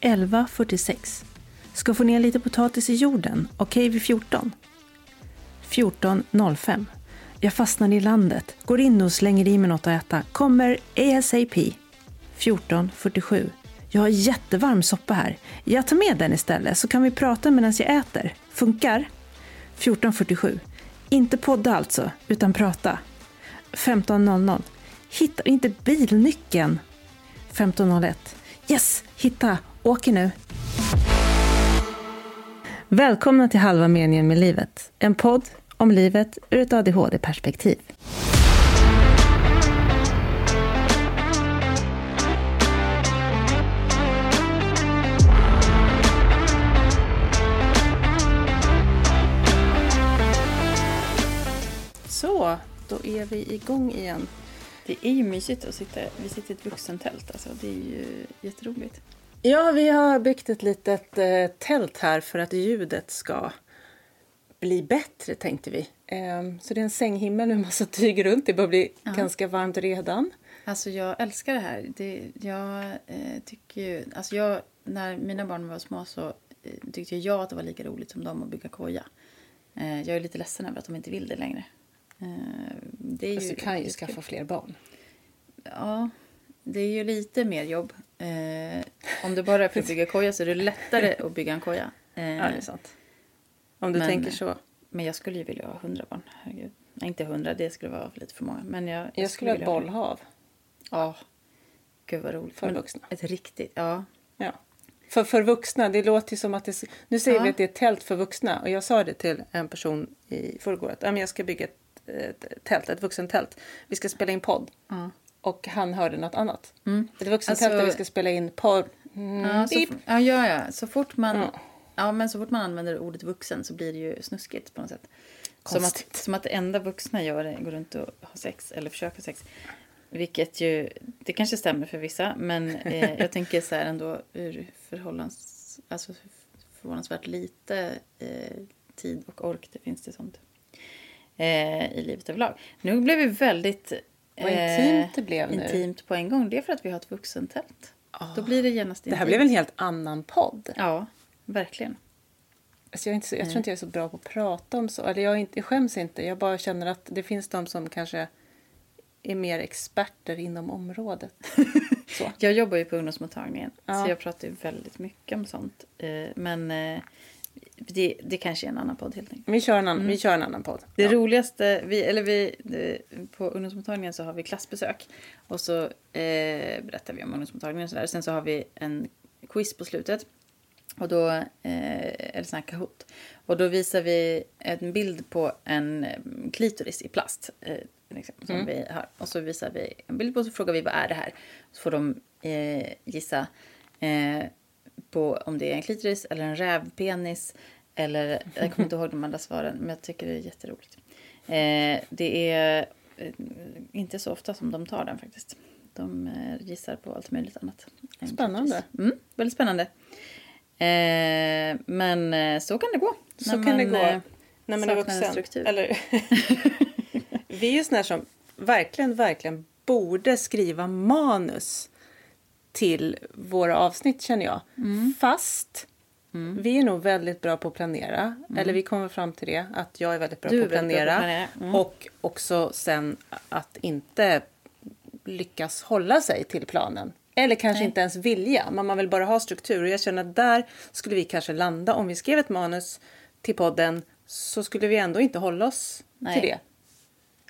11.46. Ska få ner lite potatis i jorden. Okej vid 14. 14.05. Jag fastnar i landet. Går in och slänger i mig något att äta. Kommer ASAP. 14.47. Jag har jättevarm soppa här. Jag tar med den istället så kan vi prata medan jag äter. Funkar? 14.47. Inte podda alltså, utan prata. 15.00. Hittar inte bilnyckeln. 15.01. Yes, hitta. Åker nu. Välkomna till Halva meningen med livet. En podd om livet ur ett ADHD-perspektiv. Så, då är vi igång igen. Det är ju mysigt att sitta, vi sitter i ett vuxentält. Alltså. Det är ju jätteroligt. Ja, vi har byggt ett litet eh, tält här för att ljudet ska bli bättre, tänkte vi. Eh, så det är en sänghimmel med massa tyg runt. Det börjar bli Ja. ganska varmt redan. Alltså jag älskar det här. Det, jag eh, tycker ju, alltså jag, när mina barn var små så eh, tyckte jag att det var lika roligt som dem att bygga koja. Eh, jag är lite ledsen över att de inte vill det längre. Eh, det är Fast du kan ju skaffa fler barn. Ja, det är ju lite mer jobb. Eh, om det bara är för att bygga koja så är det lättare att bygga en koja. Eh, Ja, det är sant. Om du Men- tänker så. Men jag skulle ju vilja ha hundra barn. Herregud. Nej, inte hundra, det skulle vara lite för många. Men jag, Jag skulle ha ett bollhav. Ja. Gud vad roligt. För Men vuxna. Ett riktigt, ja. Ja. För, för vuxna, det låter ju som att det... Nu säger Ja. vi att det är ett tält för vuxna. Och jag sa det till en person i förrgår att jag ska bygga ett, ett tält, ett vuxentält. Vi ska spela in podd. Ja. Och han hörde något annat. Mm. Ett vuxentält Alltså- där vi ska spela in podd. Mm, Ja, så, ja, ja, ja. Så fort man... Ja. Ja. men så fort man använder ordet vuxen så blir det ju snuskigt på något sätt. Som att, som att det enda vuxna gör är att gå runt och ha sex eller försöka ha sex. Vilket ju, det kanske stämmer för vissa, men eh, jag tänker så här ändå ur förhållans, alltså förvånansvärt lite eh, tid och ork det finns det sånt eh, i livet överlag. Nu blev vi väldigt Vad intimt det blev nu. intimt på en gång. Det är för att vi har ett vuxentält. Då blir det genast Det här intimt. blev en helt annan podd. Ja, verkligen. Alltså jag, är inte så, jag tror inte jag är så bra på att prata om så. Eller jag, är inte, jag skäms inte. Jag bara känner att det finns de som kanske är mer experter inom området. Jag jobbar ju på ungdomsmottagningen Ja. så jag pratar ju väldigt mycket om sånt. Eh, Men eh, det, det kanske är en annan podd helt enkelt. Vi kör en annan, vi kör en annan podd. Det Ja. roligaste, vi, eller vi, på ungdomsmottagningen så har vi klassbesök. Och så eh, berättar vi om ungdomsmottagningen och sådär. Sen så har vi en quiz på slutet. Och då, eh, eller sån här Kahoot. Och då visar vi en bild på en eh, klitoris i plast. Eh, liksom, som vi har. Och så visar vi en bild på och så frågar vi vad är det här. Så får de eh, gissa eh, på om det är en klitoris eller en rävpenis. Eller, jag kommer inte ihåg de andra svaren, men jag tycker det är jätteroligt. Eh, det är eh, inte så ofta som de tar den faktiskt. De eh, gissar på allt möjligt annat. än Spännande. Mm, väldigt spännande. Eh, men eh, så kan det gå. Så kan det gå eh, när man är vuxen. Eller, vi är ju såna som verkligen, verkligen borde skriva manus till våra avsnitt känner jag. Mm. Fast vi är nog väldigt bra på att planera. Eller vi kommer fram till det, att jag är väldigt bra Mm. Du på att planera. planera. Mm. Och också sen att inte lyckas hålla sig till planen. Eller kanske Nej. inte ens vilja, men man vill bara ha struktur. Och jag känner att där skulle vi kanske landa. Om vi skrev ett manus till podden så skulle vi ändå inte hålla oss Nej. till det.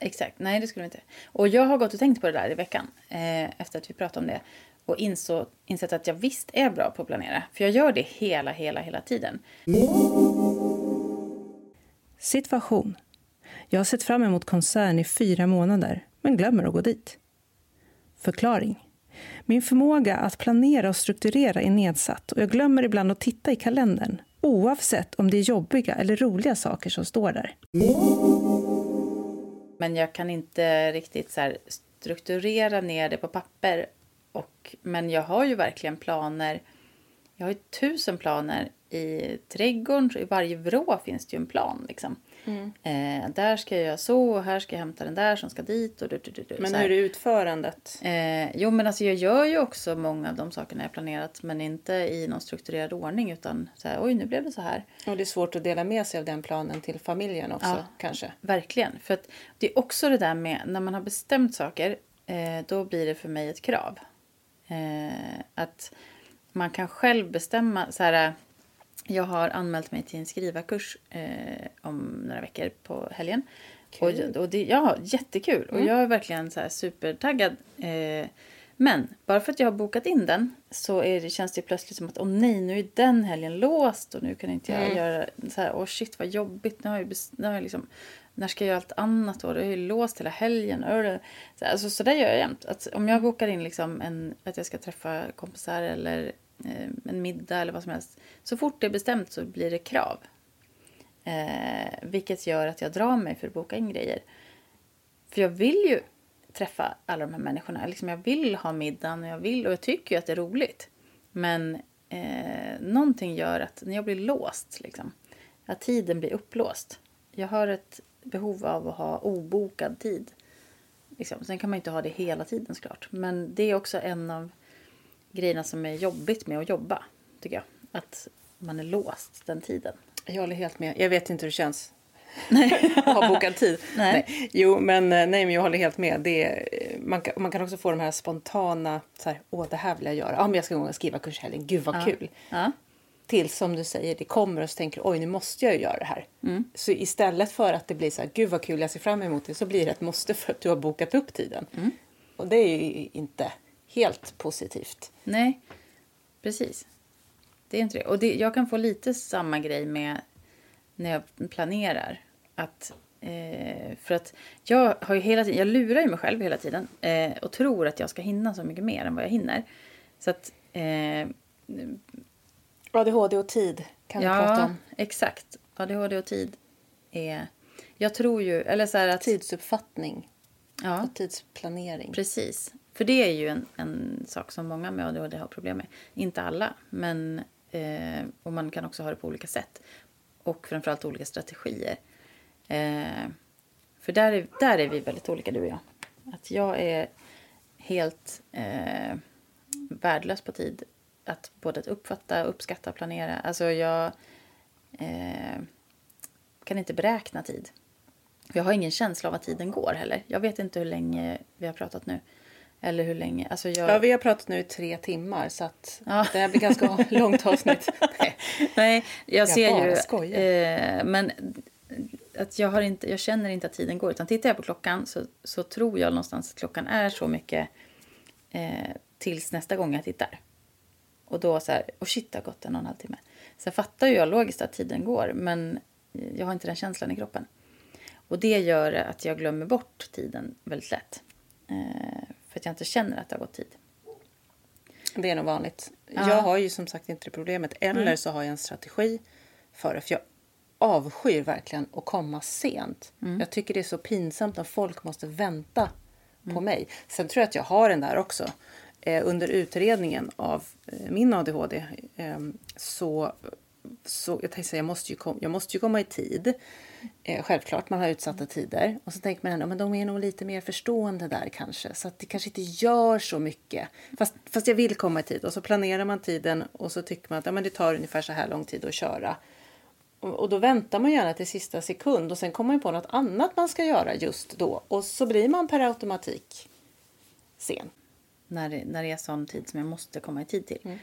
Exakt, nej det skulle vi inte. Och jag har gått och tänkt på det där i veckan. Eh, efter att vi pratade om det. Och inså, insett att jag visst är bra på att planera. För jag gör det hela, hela, hela tiden. Situation. Jag har sett fram emot konsern i fyra månader, men glömmer att gå dit. Förklaring. Min förmåga att planera och strukturera är nedsatt och jag glömmer ibland att titta i kalendern oavsett om det är jobbiga eller roliga saker som står där. Men jag kan inte riktigt så strukturera ner det på papper. Och, men jag har ju verkligen planer jag har ju tusen planer i trädgården. I varje vrå finns det ju en plan. Liksom. Mm. Eh, där ska jag göra så och här ska jag hämta den där som ska dit. Och du, du, du, du, Men hur är utförandet? Eh, jo, men alltså jag gör ju också många av de sakerna jag planerat men inte i någon strukturerad ordning utan så här, oj nu blev det så här. Och det är svårt att dela med sig av den planen till familjen också Ja. kanske. Verkligen. För att det är också det där med när man har bestämt saker, eh, då blir det för mig ett krav. Eh, att man kan själv bestämma. Så här, jag har anmält mig till en skrivarkurs eh, om några veckor på helgen. Kul. Och, och det, ja, jättekul. Och jag är verkligen så här supertaggad. Eh, men bara för att jag har bokat in den så är det, känns det plötsligt som att åh nej, nu är den helgen låst och nu kan inte jag göra så här, åh shit vad jobbigt, nu har jag, nu har jag liksom, när ska jag göra allt annat då? Det är ju låst hela helgen. Så, alltså, så där gör jag jämt. Att om jag bokar in liksom en, att jag ska träffa kompisar eller eh, en middag eller vad som helst. Så fort det är bestämt så blir det krav. Eh, vilket gör att jag drar mig för att boka in grejer. För jag vill ju träffa alla de här människorna. Liksom jag vill ha middagen och jag vill och jag tycker ju att det är roligt. Men eh, någonting gör att när jag blir låst, liksom, att tiden blir upplåst. Jag har ett behov av att ha obokad tid. Liksom. Sen kan man inte ha det hela tiden såklart. Men det är också en av grejerna som är jobbigt med att jobba, tycker jag. Att man är låst den tiden. Jag håller helt med. Jag vet inte hur det känns. Nej. ha bokad tid. Nej. Jo, men, eh, nej, men jag håller helt med. Det är, eh, man, kan, man kan också få de här spontana, så här, åh det här vill jag göra. Ja, men jag ska gå och skriva kurs i helgen. Gud vad kul. Ja. Tills som du säger, det kommer och så tänker oj nu måste jag ju göra det här. Mm. Så istället för att det blir så här, gud vad kul jag ser fram emot det, så blir det ett måste för att du har bokat upp tiden. Mm. Och det är ju inte helt positivt. Nej, precis. Det är inte det. Och det, jag kan få lite samma grej med när jag planerar. Att, eh, för att jag har ju hela tiden, jag lurar ju mig själv hela tiden eh, och tror att jag ska hinna så mycket mer än vad jag hinner. Så att, eh, ADHD och tid kan vi prata ja, om. exakt. ADHD och tid är, jag tror ju, eller så att, Tidsuppfattning ja, och tidsplanering. Precis. För det är ju en, en sak som många med ADHD har problem med. Inte alla, men eh, och man kan också ha det på olika sätt. Och framförallt olika strategier. Eh, för där är, där är vi väldigt olika, du och jag. Att jag är helt eh, värdelös på tid. Att både att uppfatta, uppskatta, planera. Alltså jag eh, kan inte beräkna tid. Jag har ingen känsla av att tiden går heller. Jag vet inte hur länge vi har pratat nu. Eller hur länge. Alltså jag... Ja, vi har pratat nu i tre timmar så att Ja. det här blir ganska långt avsnitt. Nej. Nej, jag, ser ju... skojar. Eh, men att jag, har inte, jag känner inte att tiden går. Utan tittar jag på klockan så, så tror jag någonstans att klockan är så mycket eh, tills nästa gång jag tittar. Och då så här, oh shit, det har gått en och en halv timme. Sen fattar ju jag logiskt att tiden går, men jag har inte den känslan i kroppen. Och det gör att jag glömmer bort tiden väldigt lätt. Eh, för att jag inte känner att det har gått tid. Det är nog vanligt. Ja. Jag har ju som sagt inte det problemet. Eller så har jag en strategi för det. För jag avskyr verkligen att komma sent. Jag tycker det är så pinsamt när folk måste vänta på mig. Sen tror jag att jag har den där också. Eh, under utredningen av eh, min ADHD eh, så, så jag tänkte jag måste ju, kom, jag måste ju komma i tid. Eh, självklart, man har utsatta tider. Och så tänker man ändå, men de är nog lite mer förstående där kanske. Så att det kanske inte gör så mycket. Fast, fast jag vill komma i tid. Och så planerar man tiden och så tycker man att ja, men det tar ungefär så här lång tid att köra. Och, och då väntar man gärna till sista sekund och sen kommer man på något annat man ska göra just då. Och så blir man per automatik sen. När när det är sån tid som jag måste komma i tid till.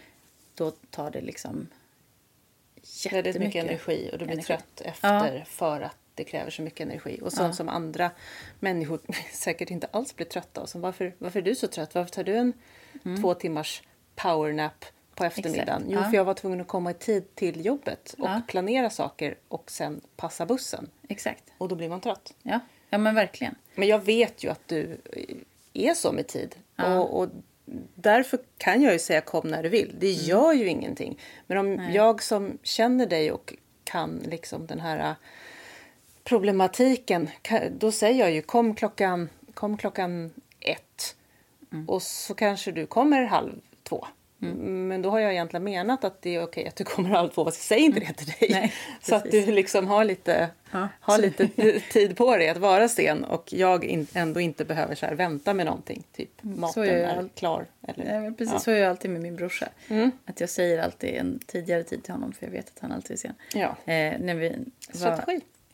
Då tar det liksom Väldigt mycket jättemycket energi och du blir energi. trött efter för att det kräver så mycket energi. Och sånt Ja. som andra människor säkert inte alls blir trötta av. Som varför, varför är du så trött? Varför tar du en två timmars powernap på eftermiddagen? Mm. Exakt. Jo, Ja. för jag var tvungen att komma i tid till jobbet och Ja. planera saker och sen passa bussen. Exakt. Och då blir man trött. Ja, ja men verkligen. Men jag vet ju att du är så med tid. Ja. Och, och därför kan jag ju säga kom när du vill. Det gör ju ingenting. Men om jag som känner dig och kan liksom den här äh, problematiken. Då säger jag ju kom klockan, kom klockan ett. Och så kanske du kommer halv två. Mm. Men då har jag egentligen menat att det är okej att du kommer aldrig få, jag säger inte det till dig. Nej, så att du liksom har lite, ja, har lite tid på dig att vara sen och jag in, ändå inte behöver så vänta med någonting. Typ mm, maten är, är klar. Eller, ja, precis, ja. så är jag alltid med min brorsa. Mm. Att jag säger alltid en tidigare tid till honom för jag vet att han alltid är sen. Ja. Eh, när vi var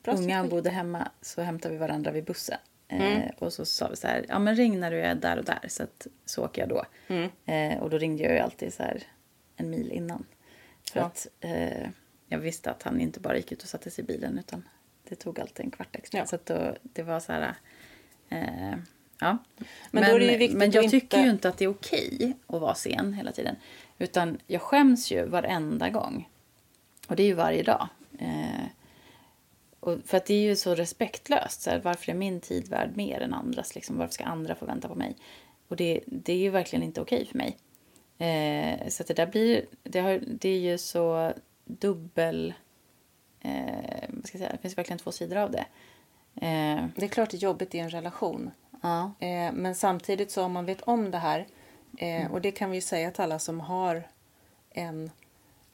unga och bodde hemma så hämtade vi varandra vid bussen. Mm. Eh, och så sa vi så här, ja men ring när du är där och där så, att, så åker jag då. Mm. Eh, och då ringde jag ju alltid så här en mil innan. För ja. att eh, jag visste att han inte bara gick ut och satte sig i bilen utan det tog alltid en kvart extra. Ja. Så att då, det var så här, eh, ja. Men, men, men jag tycker inte... ju inte att det är okej att vara sen hela tiden. Utan jag skäms ju varenda gång. Och det är ju varje dag. Eh, och för att det är ju så respektlöst. Så här, varför är min tid värd mer än andras? Liksom? Varför ska andra få vänta på mig? Och det, det är ju verkligen inte okej för mig. Eh, så det där blir... Det, har, det är ju så dubbel... Eh, vad ska jag säga? Det finns verkligen två sidor av det. Eh, det är klart det är jobbigt i en relation. Ja. Eh, men samtidigt så om man vet om det här mm. och det kan vi ju säga till alla som har en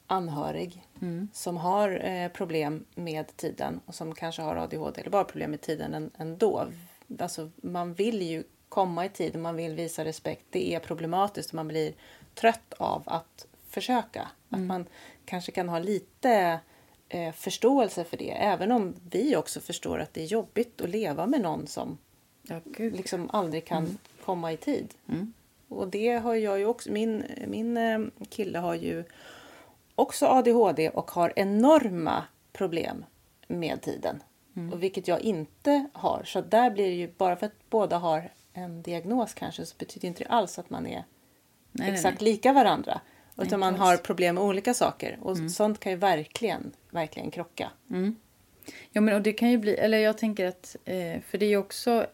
anhörig mm. som har eh, problem med tiden och som kanske har ADHD eller bara problem med tiden ändå. Alltså, man vill ju komma i tid och man vill visa respekt. Det är problematiskt och man blir trött av att försöka. Mm. Att man kanske kan ha lite eh, förståelse för det. Även om vi också förstår att det är jobbigt att leva med någon som ja, liksom aldrig kan mm. komma i tid. Mm. Och det har jag ju också. Min, min eh, kille har ju också ADHD och har enorma problem med tiden. Mm. Och vilket jag inte har. Så där blir det ju, bara för att båda har en diagnos kanske så betyder inte det alls att man är nej, exakt nej. lika varandra. Utan man har problem med olika saker. Och mm. sånt kan ju verkligen, verkligen krocka. Mm. Ja, men och det kan ju bli, eller jag tänker att, eh, för det är ju också,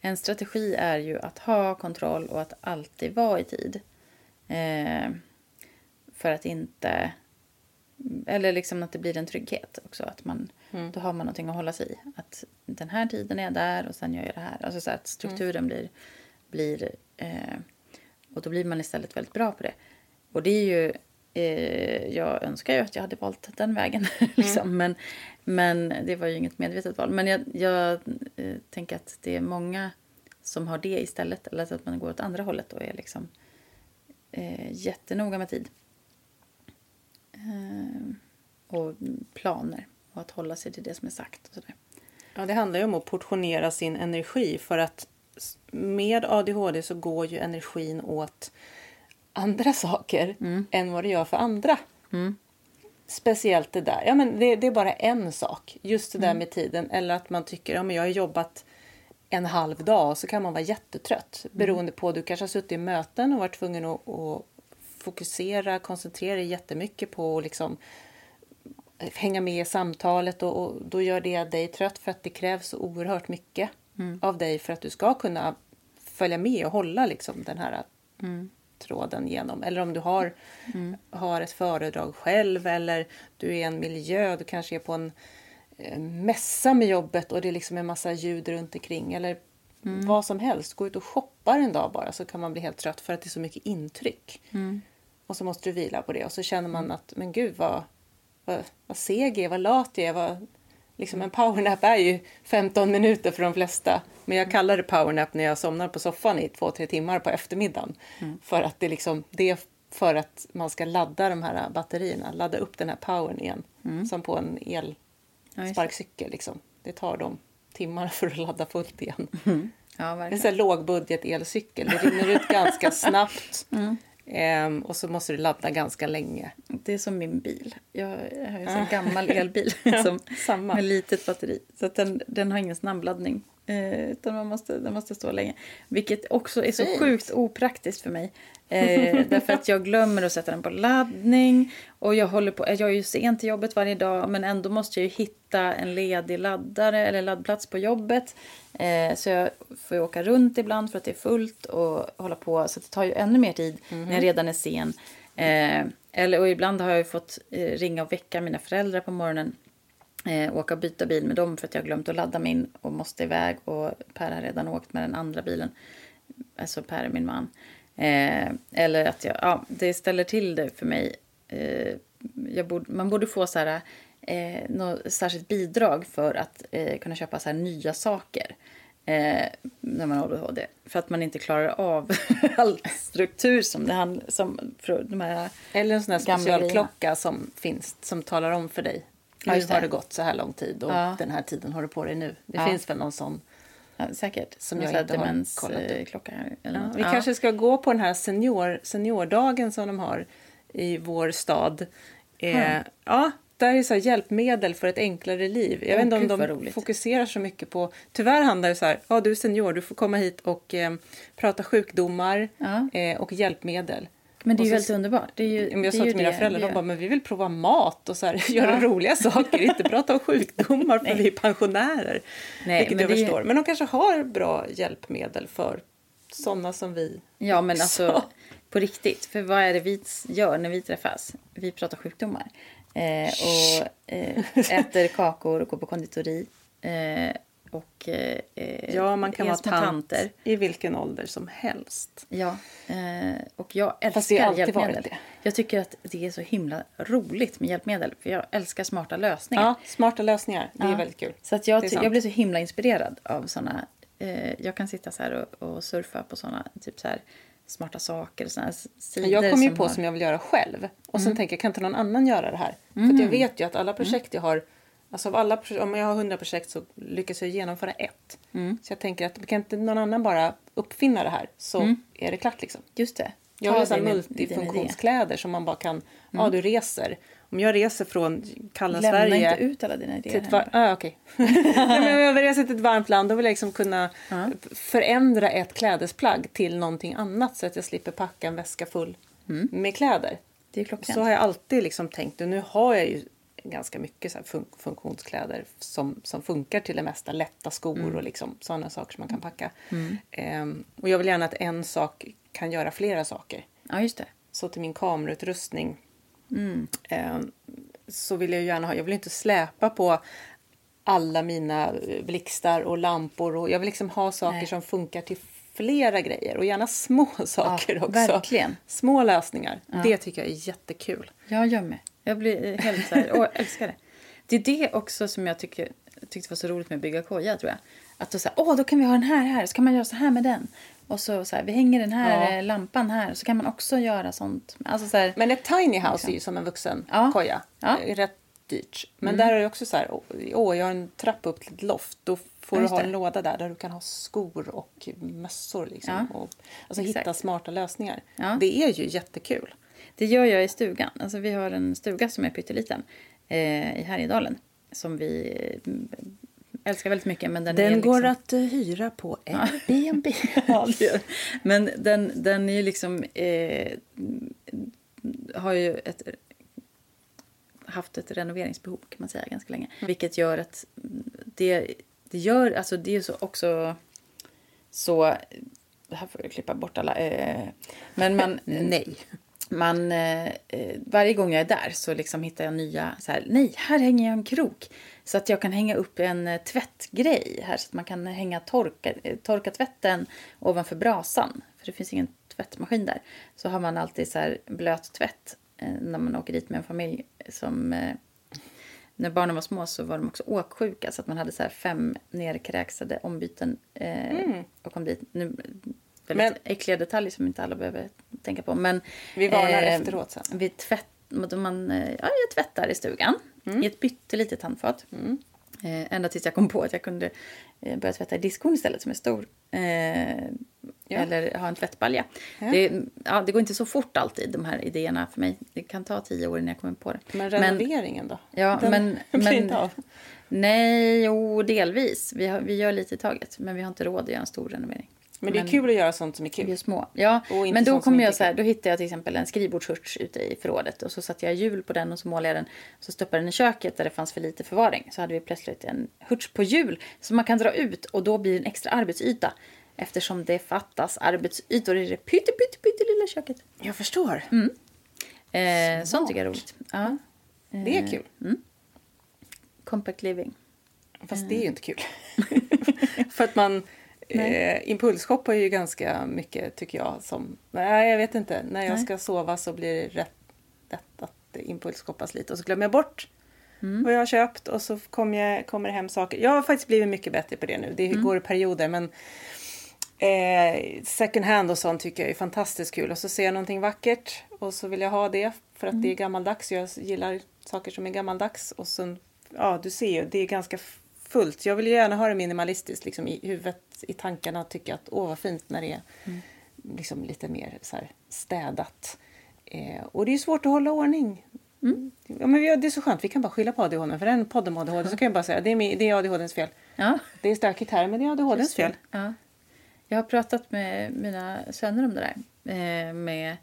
en strategi är ju att ha kontroll och att alltid vara i tid. Eh, för att inte eller liksom att det blir en trygghet också. Att man, mm. Då har man någonting att hålla sig i. Att den här tiden är jag där och sen gör jag det här. Alltså så att strukturen mm. blir... blir eh, och då blir man istället väldigt bra på det. Och det är ju... Eh, jag önskar ju att jag hade valt den vägen. liksom. mm. men, men det var ju inget medvetet val. Men jag, jag eh, tänker att det är många som har det istället. Eller att man går åt andra hållet och är liksom eh, jättenoga med tid. Eh, och planer och att hålla sig till det som är sagt. Och sådär. Ja, det handlar ju om att portionera sin energi för att med ADHD så går ju energin åt andra saker mm. än vad det gör för andra. Mm. Speciellt det där. Ja, men det, det, är bara en sak. Just det där mm. med tiden. Eller att man tycker att ja, jag har jobbat en halv dag och så kan man vara jättetrött. Mm. Beroende på, du kanske har suttit i möten och varit tvungen att, att fokusera, koncentrera dig jättemycket på att liksom hänga med i samtalet och, och, då gör det dig trött för att det krävs så oerhört mycket mm. av dig för att du ska kunna följa med och hålla liksom den här mm. tråden genom. Eller om du har, mm. har ett föredrag själv eller du är i en miljö, du kanske är på en eh, mässa med jobbet och det är liksom en massa ljud runt omkring eller mm. vad som helst. Gå ut och shoppa en dag bara så kan man bli helt trött för att det är så mycket intryck. Mm. Och så måste du vila på det och så känner man mm. att men gud vad, vad, vad seg jag är, vad lat jag är. Vad, liksom en powernap är ju 15 minuter för de flesta. Men jag kallar det powernap när jag somnar på soffan i två, tre timmar på eftermiddagen. Mm. För att det, liksom, det är för att man ska ladda de här batterierna, ladda upp den här powern igen. Mm. Som på en elsparkcykel. Liksom. Det tar de timmar för att ladda fullt igen. Mm. Ja, det är en lågbudget elcykel. Det rinner ut ganska snabbt. Mm. Ehm, och så måste du ladda ganska länge. Det är som min bil. Jag har en sån ah. gammal elbil som, med litet batteri. Så den, den har ingen snabbladdning. Eh, utan man måste, den måste stå länge. Vilket också är så Fint. sjukt opraktiskt för mig. Eh, därför att jag glömmer att sätta den på laddning. Och jag, håller på, jag är ju sent till jobbet varje dag. Men ändå måste jag hitta en ledig laddare eller laddplats på jobbet. Eh, så jag får ju åka runt ibland för att det är fullt och hålla på. Så det tar ju ännu mer tid mm -hmm. när jag redan är sen. Eh, eller, och ibland har jag fått eh, ringa och väcka mina föräldrar på morgonen. Eh, åka och byta bil med dem för att jag glömt att ladda min och måste iväg. Och Per har redan åkt med den andra bilen. Alltså Per är min man. Eh, eller att jag, ja, det ställer till det för mig. Eh, borde, man borde få så här, eh, något särskilt bidrag för att eh, kunna köpa så här nya saker. Eh, när man har ADHD. För att man inte klarar av all struktur som det handlar här Eller en sån här specialklocka som finns som talar om för dig. Ja, Nu det. har det gått så här lång tid och Ja. den här tiden har du på dig nu. Det Ja. finns väl någon sån. Ja, säkert. Som jag här inte har kollat upp. Ja, något. vi kanske ska gå på den här senior, seniordagen som de har i vår stad. Eh, Hmm. Ja, där är så hjälpmedel för ett enklare liv. Jag Åh, vet inte om de roligt. fokuserar så mycket på... Tyvärr handlar det så här, ja du är senior, du får komma hit och eh, prata sjukdomar Ja. eh, och hjälpmedel. Men det är ju så- väldigt underbart. Det är ju, Men jag sa är till mina det föräldrar, de bara, men vi vill prova mat och så här, göra roliga saker, inte prata om sjukdomar för vi är pensionärer. Nej, vilket men jag förstår. Men de kanske har bra hjälpmedel för sådana som vi. Ja, men alltså på riktigt. För vad är det vi gör när vi träffas? Vi pratar sjukdomar. Eh, och eh, äter kakor och går på konditori. Eh, och eh, eh, Ja, man kan är vara tant i vilken ålder som helst. Ja, eh, och jag älskar hjälpmedel. varit det. Jag tycker att det är så himla roligt med hjälpmedel. För jag älskar smarta lösningar. Ja, smarta lösningar. Det är Ja. väldigt kul. Så att jag, är jag blir så himla inspirerad av såna. Eh, jag kan sitta så här och, och surfa på såna typ så här smarta saker. Såna här sidor Jag kommer ju på har- Mm. som jag vill göra själv. Och sen tänker jag, kan inte någon annan göra det här? För att jag vet ju att alla projekt jag har, alltså av alla, om jag har 100 projekt så lyckas jag genomföra ett. Mm. Så jag tänker att kan inte någon annan bara uppfinna det här så är det klart liksom. Just det. Jag har så här din- din idé. multifunktionskläder som man bara kan, ja du reser. Om jag reser från kalla Lämna Sverige inte ut alla dina idéer. till var- ah. Nej, men om jag reser till ett varmt land då vill jag liksom kunna Ja. förändra ett klädesplagg till någonting annat så att jag slipper packa en väska full med kläder. Det är. Så har jag alltid liksom tänkt och nu har jag ju ganska mycket så fun- funktionskläder som, som funkar till det mesta. Lätta skor och liksom sådana saker som man kan packa. Ehm, och jag vill gärna att en sak kan göra flera saker. Ja, just det. Så till min kamerautrustning Mm. ehm, så vill jag gärna ha, jag vill inte släpa på alla mina eh, blixtar och lampor och jag vill liksom ha saker Nej. som funkar till flera grejer och gärna små saker också. verkligen. Små lösningar. Det tycker jag är jättekul. Jag gör med. Jag blir helt så här, åh, jag älskar det. Det är det också som jag tycker, tyckte var så roligt med att bygga koja, tror jag. Att då så här, åh, då kan vi ha den här här, så kan man göra så här med den. Och så, så här, vi hänger den här Ja. eh, lampan här, så kan man också göra sånt. Alltså så här, Men ett tiny house är ju som en vuxen Ja. koja. Ja. Rätt dyrt. Men där är det också så här, åh, jag har en trappa upp till ett loft. Då får Ja, du ha det. en låda där, där du kan ha skor och mössor. Liksom. Ja. Och, alltså Exakt. hitta smarta lösningar. Det är ju jättekul. Det gör jag i stugan. Alltså, vi har en stuga som är pytteliten eh, i Härjedalen. Som vi eh, älskar väldigt mycket. Men den, Den är går liksom... att eh, hyra på Airbnb. Ja. Men den, den är ju liksom... Eh, har ju ett, haft ett renoveringsbehov kan man säga ganska länge. Vilket gör att det, det gör... Alltså det är så också så... Det här får jag klippa bort alla... Eh, men man... Nej. Man, eh, eh, varje gång jag är där så liksom hittar jag nya, så här, nej, här hänger jag en krok. Så att jag kan hänga upp en eh, tvättgrej här så att man kan hänga torka, eh, torka tvätten ovanför brasan. För det finns ingen tvättmaskin där. Så har man alltid så här blöt tvätt eh, när man åker dit med en familj som... Eh, när barnen var små så var de också åksjuka så att man hade så här fem nerkräksade ombyten eh, och kom dit. Nu, väldigt Men- äckliga detaljer som inte alla behöver tänka på. Men, Vi varnar eh, efteråt sen. Vi tvätt, man, eh, ja, jag tvättar i stugan Mm. i ett pyttelitet handfat. Eh, ända tills jag kom på att jag kunde eh, börja tvätta i diskon istället som är stor. Eh, Eller ha en tvättbalja. Ja. Det, ja, det går inte så fort alltid, de här idéerna för mig. Det kan ta tio år innan jag kommer på det. Men renoveringen då? Ja, Den men... blir men inte av. nej, jo, delvis. Vi, har, vi gör lite i taget, men vi har inte råd att göra en stor renovering. Men det är kul att göra sånt som är Vi är kul. små. Ja, men då kommer jag så här, då hittade jag till exempel en skrivbordshurts ute i förrådet och så satte jag hjul på den och så målade jag den. Så stoppade den i köket där det fanns för lite förvaring. Så hade vi plötsligt en hurts på hjul som man kan dra ut och då blir det en extra arbetsyta. Eftersom det fattas arbetsytor i det pytte, pytte, pytte lilla köket. Jag förstår. Eh, sånt tycker jag är roligt. Ja. Det är kul. Compact living. Fast det är ju inte kul. För att man... Eh, impulsshoppa är ju ganska mycket tycker jag som, nej jag vet inte, när jag nej. ska sova så blir det rätt, lätt att impulsshoppas lite och så glömmer jag bort mm. vad jag har köpt och så kommer, jag, kommer det hem saker. Jag har faktiskt blivit mycket bättre på det nu, det mm. går i perioder men eh, second hand och sånt tycker jag är fantastiskt kul och så ser jag någonting vackert och så vill jag ha det för att mm. det är gammaldags. Jag gillar saker som är gammaldags och sen, ja du ser ju, det är ganska fullt. Jag vill gärna ha det minimalistiskt liksom, i huvudet, i tankarna. Tycka att åh vad fint när det är mm. liksom, lite mer så här, städat. Eh, och det är svårt att hålla ordning. Mm. Ja, men det är så skönt, vi kan bara skylla på ADHD. För en podd om ADHD så kan jag bara säga det är, det är ADHDs fel. Ja. Det är stökigt här men det är ADHDs fel. Ja. Jag har pratat med mina söner om det där. Eh, med,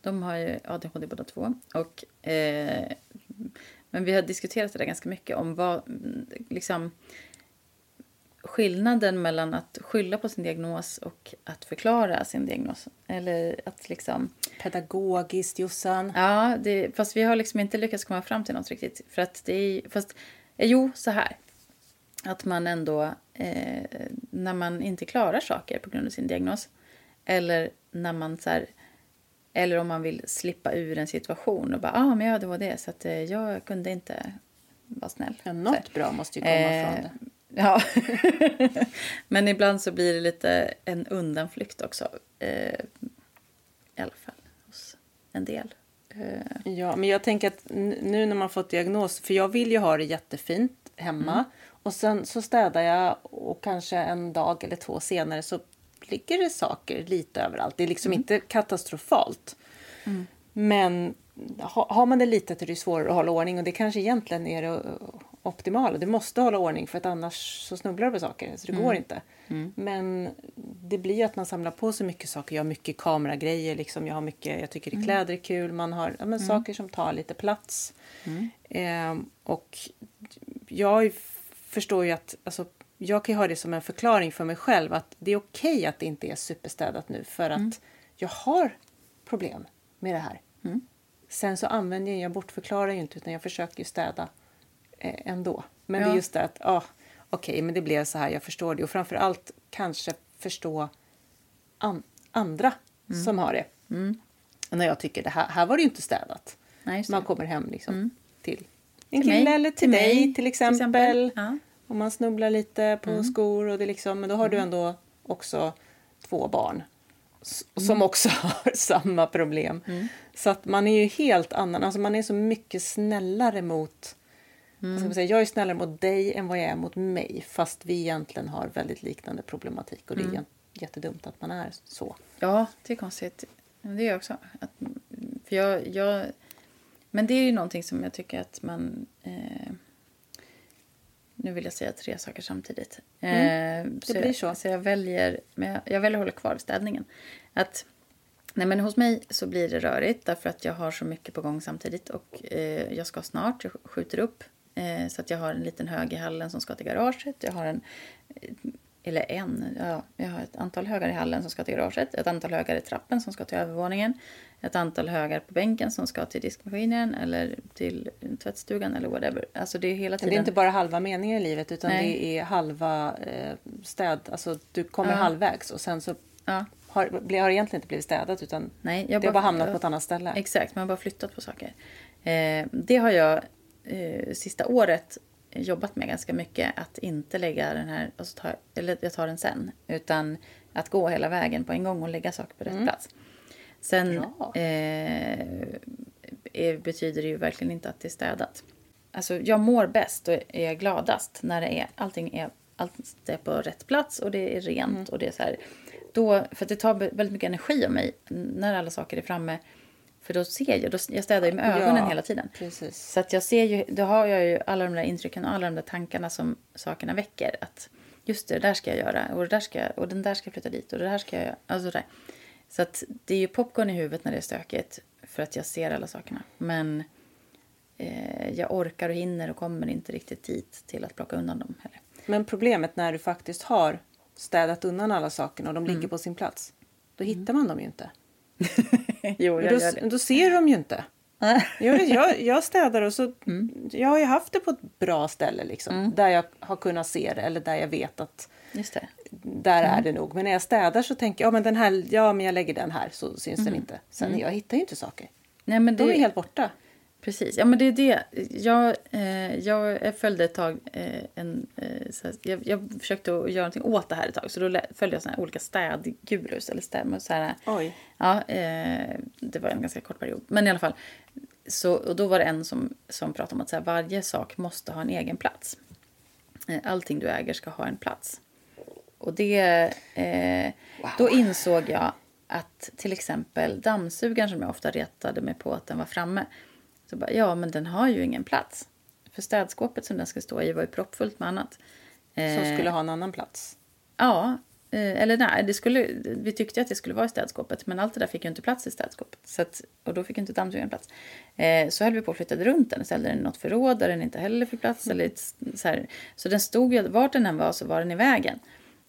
de har ju ADHD båda två. Och eh, men vi har diskuterat det där ganska mycket om vad, liksom, skillnaden mellan att skylla på sin diagnos och att förklara sin diagnos. Eller att liksom... Pedagogiskt, Jossan. Ja, det, fast vi har liksom inte lyckats komma fram till något riktigt. För att det är, fast, eh, jo, så här. Att man ändå, eh, när man inte klarar saker på grund av sin diagnos. Eller när man så här, eller om man vill slippa ur en situation och bara, ah, men jag hade ADHD så att eh, jag kunde inte vara snäll. Ja, något bra måste ju komma eh, från det. Ja, men ibland så blir det lite en undanflykt också. Eh, I alla fall hos en del. Eh. Ja, men jag tänker att nu när man fått diagnos, för jag vill ju ha det jättefint hemma mm. och sen så städar jag och kanske en dag eller två senare så ligger det saker lite överallt. Det är liksom mm. inte katastrofalt. Mm. Men har man det litet är det svårare att hålla ordning och det kanske egentligen är det optimala. Du måste hålla ordning för att annars så snubblar du på saker. Så det mm. går inte. Mm. Men det blir att man samlar på sig mycket saker. Jag har mycket kameragrejer. Liksom. Jag, har mycket, jag tycker det mm. kläder är kul. Man har ja, men, mm. saker som tar lite plats. Eh, och jag förstår ju att alltså, jag kan ju ha det som en förklaring för mig själv att det är okej okay att det inte är superstädat nu för att mm. jag har problem med det här. Mm. Sen så använder jag, jag bortförklarar ju inte utan jag försöker ju städa eh, ändå. Men ja. det är just det att, ah, okej, okay, men det blev så här, jag förstår det. Och framför allt kanske förstå an andra mm. som har det. Mm. När jag tycker det här, här var det ju inte städat. Nej, Man kommer hem liksom mm. till en kille mig. eller till, till dig mig, till exempel. Till exempel. Ja. Om man snubblar lite på mm. skor och det liksom, men då har du mm. ändå också två barn som mm. också har samma problem. Mm. Så att man är ju helt annan, alltså man är så mycket snällare mot mm. säga, jag är snällare mot dig än vad jag är mot mig fast vi egentligen har väldigt liknande problematik och det är mm. jättedumt att man är så. Ja, det är konstigt. Det är också. Att, för jag, jag, men det är ju någonting som jag tycker att man eh, nu vill jag säga tre saker samtidigt. Mm, eh, det så blir så. Jag, så jag väljer, men jag, jag väljer att hålla kvar städningen. Att, nej men hos mig så blir det rörigt därför att jag har så mycket på gång samtidigt. Och eh, jag ska snart, jag skjuter upp. Eh, så att jag har en liten hög i hallen som ska till garaget. Jag har en eller en, ja, jag har ett antal högar i hallen som ska till garaget, ett antal högar i trappen som ska till övervåningen, ett antal högar på bänken som ska till diskmaskinen eller till tvättstugan eller whatever. Alltså det är hela tiden. Det är inte bara halva meningen i livet utan Nej. det är halva eh, städ, alltså du kommer ja. halvvägs och sen så ja. har, har egentligen inte blivit städat utan Nej, jag det har bara hamnat på ett annat ställe. Exakt, man har bara flyttat på saker. Eh, det har jag eh, sista året jobbat med ganska mycket att inte lägga den här, alltså ta, eller jag tar den sen, utan att gå hela vägen på en gång och lägga saker på rätt mm. plats. Sen eh, betyder det ju verkligen inte att det är städat. Alltså jag mår bäst och är gladast när det är, allting är, allt är på rätt plats och det är rent mm. och det är så här. Då, för det tar väldigt mycket energi av mig när alla saker är framme för då ser jag, då, jag städar ju med ögonen ja, hela tiden. Precis. Så att jag ser ju, då har jag ju alla de där intrycken och alla de där tankarna som sakerna väcker. Att just det, det där ska jag göra och det där ska jag, och den där ska jag flytta dit och det här ska jag göra. Alltså där. Så att det är ju popcorn i huvudet när det är stökigt för att jag ser alla sakerna. Men eh, jag orkar och hinner och kommer inte riktigt dit till att plocka undan dem heller. Men problemet när du faktiskt har städat undan alla sakerna och de ligger mm. på sin plats, då hittar man dem ju inte. jo, jag då, gör det. då ser de ju inte. jag, jag, jag städar och så... Jag har ju haft det på ett bra ställe liksom. Där jag har kunnat se det eller där jag vet att där är det nog. Men när jag städar så tänker jag, ja men den här, ja men jag lägger den här så syns den inte. Sen jag hittar ju inte saker. Nej, men De det, är helt borta. Precis. Ja, men det är det. Jag, eh, jag, följde ett tag eh, en... Eh, här, jag, jag försökte göra någonting åt det här ett tag. Så då följde jag såna olika städgurus. Eller städ, så här, Oj. Ja, eh, det var en ganska kort period. Men i alla fall. Så, och då var det en som, som pratade om att så här, varje sak måste ha en egen plats. Eh, Allting du äger ska ha en plats. Och det... Eh, Då insåg jag att till exempel dammsugaren som jag ofta retade mig på att den var framme. Så bara, ja, men den har ju ingen plats. För städskåpet som den ska stå i var ju proppfullt med annat. Som Eh, skulle ha en annan plats. Ja, eh, eller nej, det skulle, vi tyckte att det skulle vara i städskåpet men allt det där fick ju inte plats i städskåpet. Så att, och då fick inte dammsugaren plats. Eh, så höll vi på och flyttade runt den och ställde den i något förråd där den inte heller fick plats. Eller ett, så, här. så den stod ju, vart den än var så var den i vägen.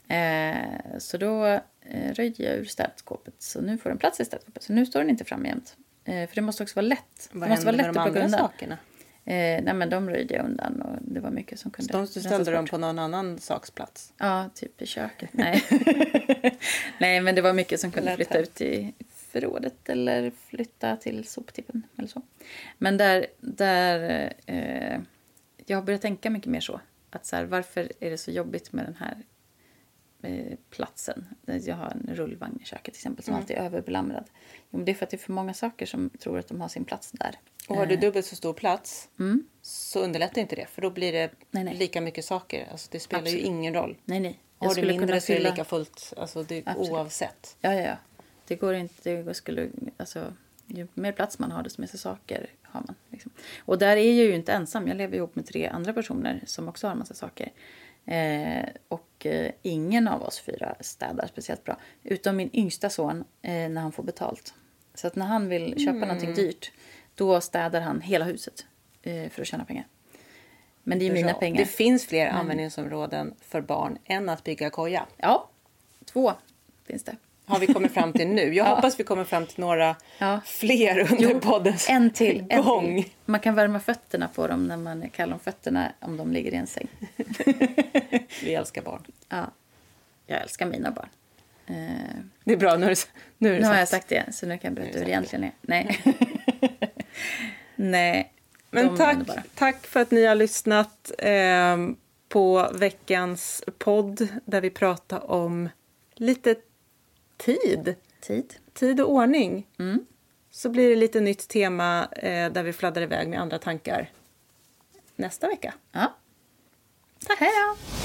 Eh, så då eh, röjde jag ur städskåpet så nu får den plats i städskåpet. Så nu står den inte framme jämt. Eh, för det måste också vara lätt. Vad det måste vara lätt med att de plocka andra undan. sakerna? Eh, nej men de röjde jag undan och det var mycket som kunde De rensas ställde dem på någon annan saks plats. Ja, typ i köket. Nej. Nej, men det var mycket som kunde flytta ut i förrådet eller flytta till soptippen eller så. Men där, där eh, jag har börjat tänka mycket mer så. Att så här, varför är det så jobbigt med den här platsen? Jag har en rullvagn i köket till exempel som alltid är överbelamrad. Jo, men det är för att det är för många saker som tror att de har sin plats där. Och har du dubbelt så stor plats Mm. så underlättar inte det. För då blir det Nej, nej. lika mycket saker. Alltså det spelar Absolut. ju ingen roll. Nej, nej. Har du mindre kunna så är det lika fullt. Alltså det, oavsett. Ja, ja, ja. Det går inte... Det skulle, alltså, ju mer plats man har, desto mer saker har man. Liksom. Och där är jag ju inte ensam. Jag lever ihop med tre andra personer som också har en massa saker. Eh, och eh, ingen av oss fyra städar speciellt bra. Utom min yngsta son eh, när han får betalt. Så att när han vill köpa Mm. någonting dyrt, då städar han hela huset eh, för att tjäna pengar. Men det är ju mina Bra. pengar. Det finns fler användningsområden för barn än att bygga koja. Ja, två finns det. Har vi kommit fram till nu. Jag hoppas vi kommer fram till några Ja. fler under poddens En till. En gång. till. Man kan värma fötterna på dem när man kallar dem fötterna om de ligger i en säng. Vi älskar barn. Ja. Jag älskar mina barn. Eh, Det är bra, nu, är det, nu är det nu har jag sagt. det, så nu kan jag berätta hur det egentligen är. Nej. Nej. Men är tack, tack för att ni har lyssnat eh, på veckans podd där vi pratar om lite tid. Tid. Tid och ordning. Mm. Så blir det lite nytt tema eh, där vi fladdrar iväg med andra tankar nästa vecka. Ja. Tack. Hej då!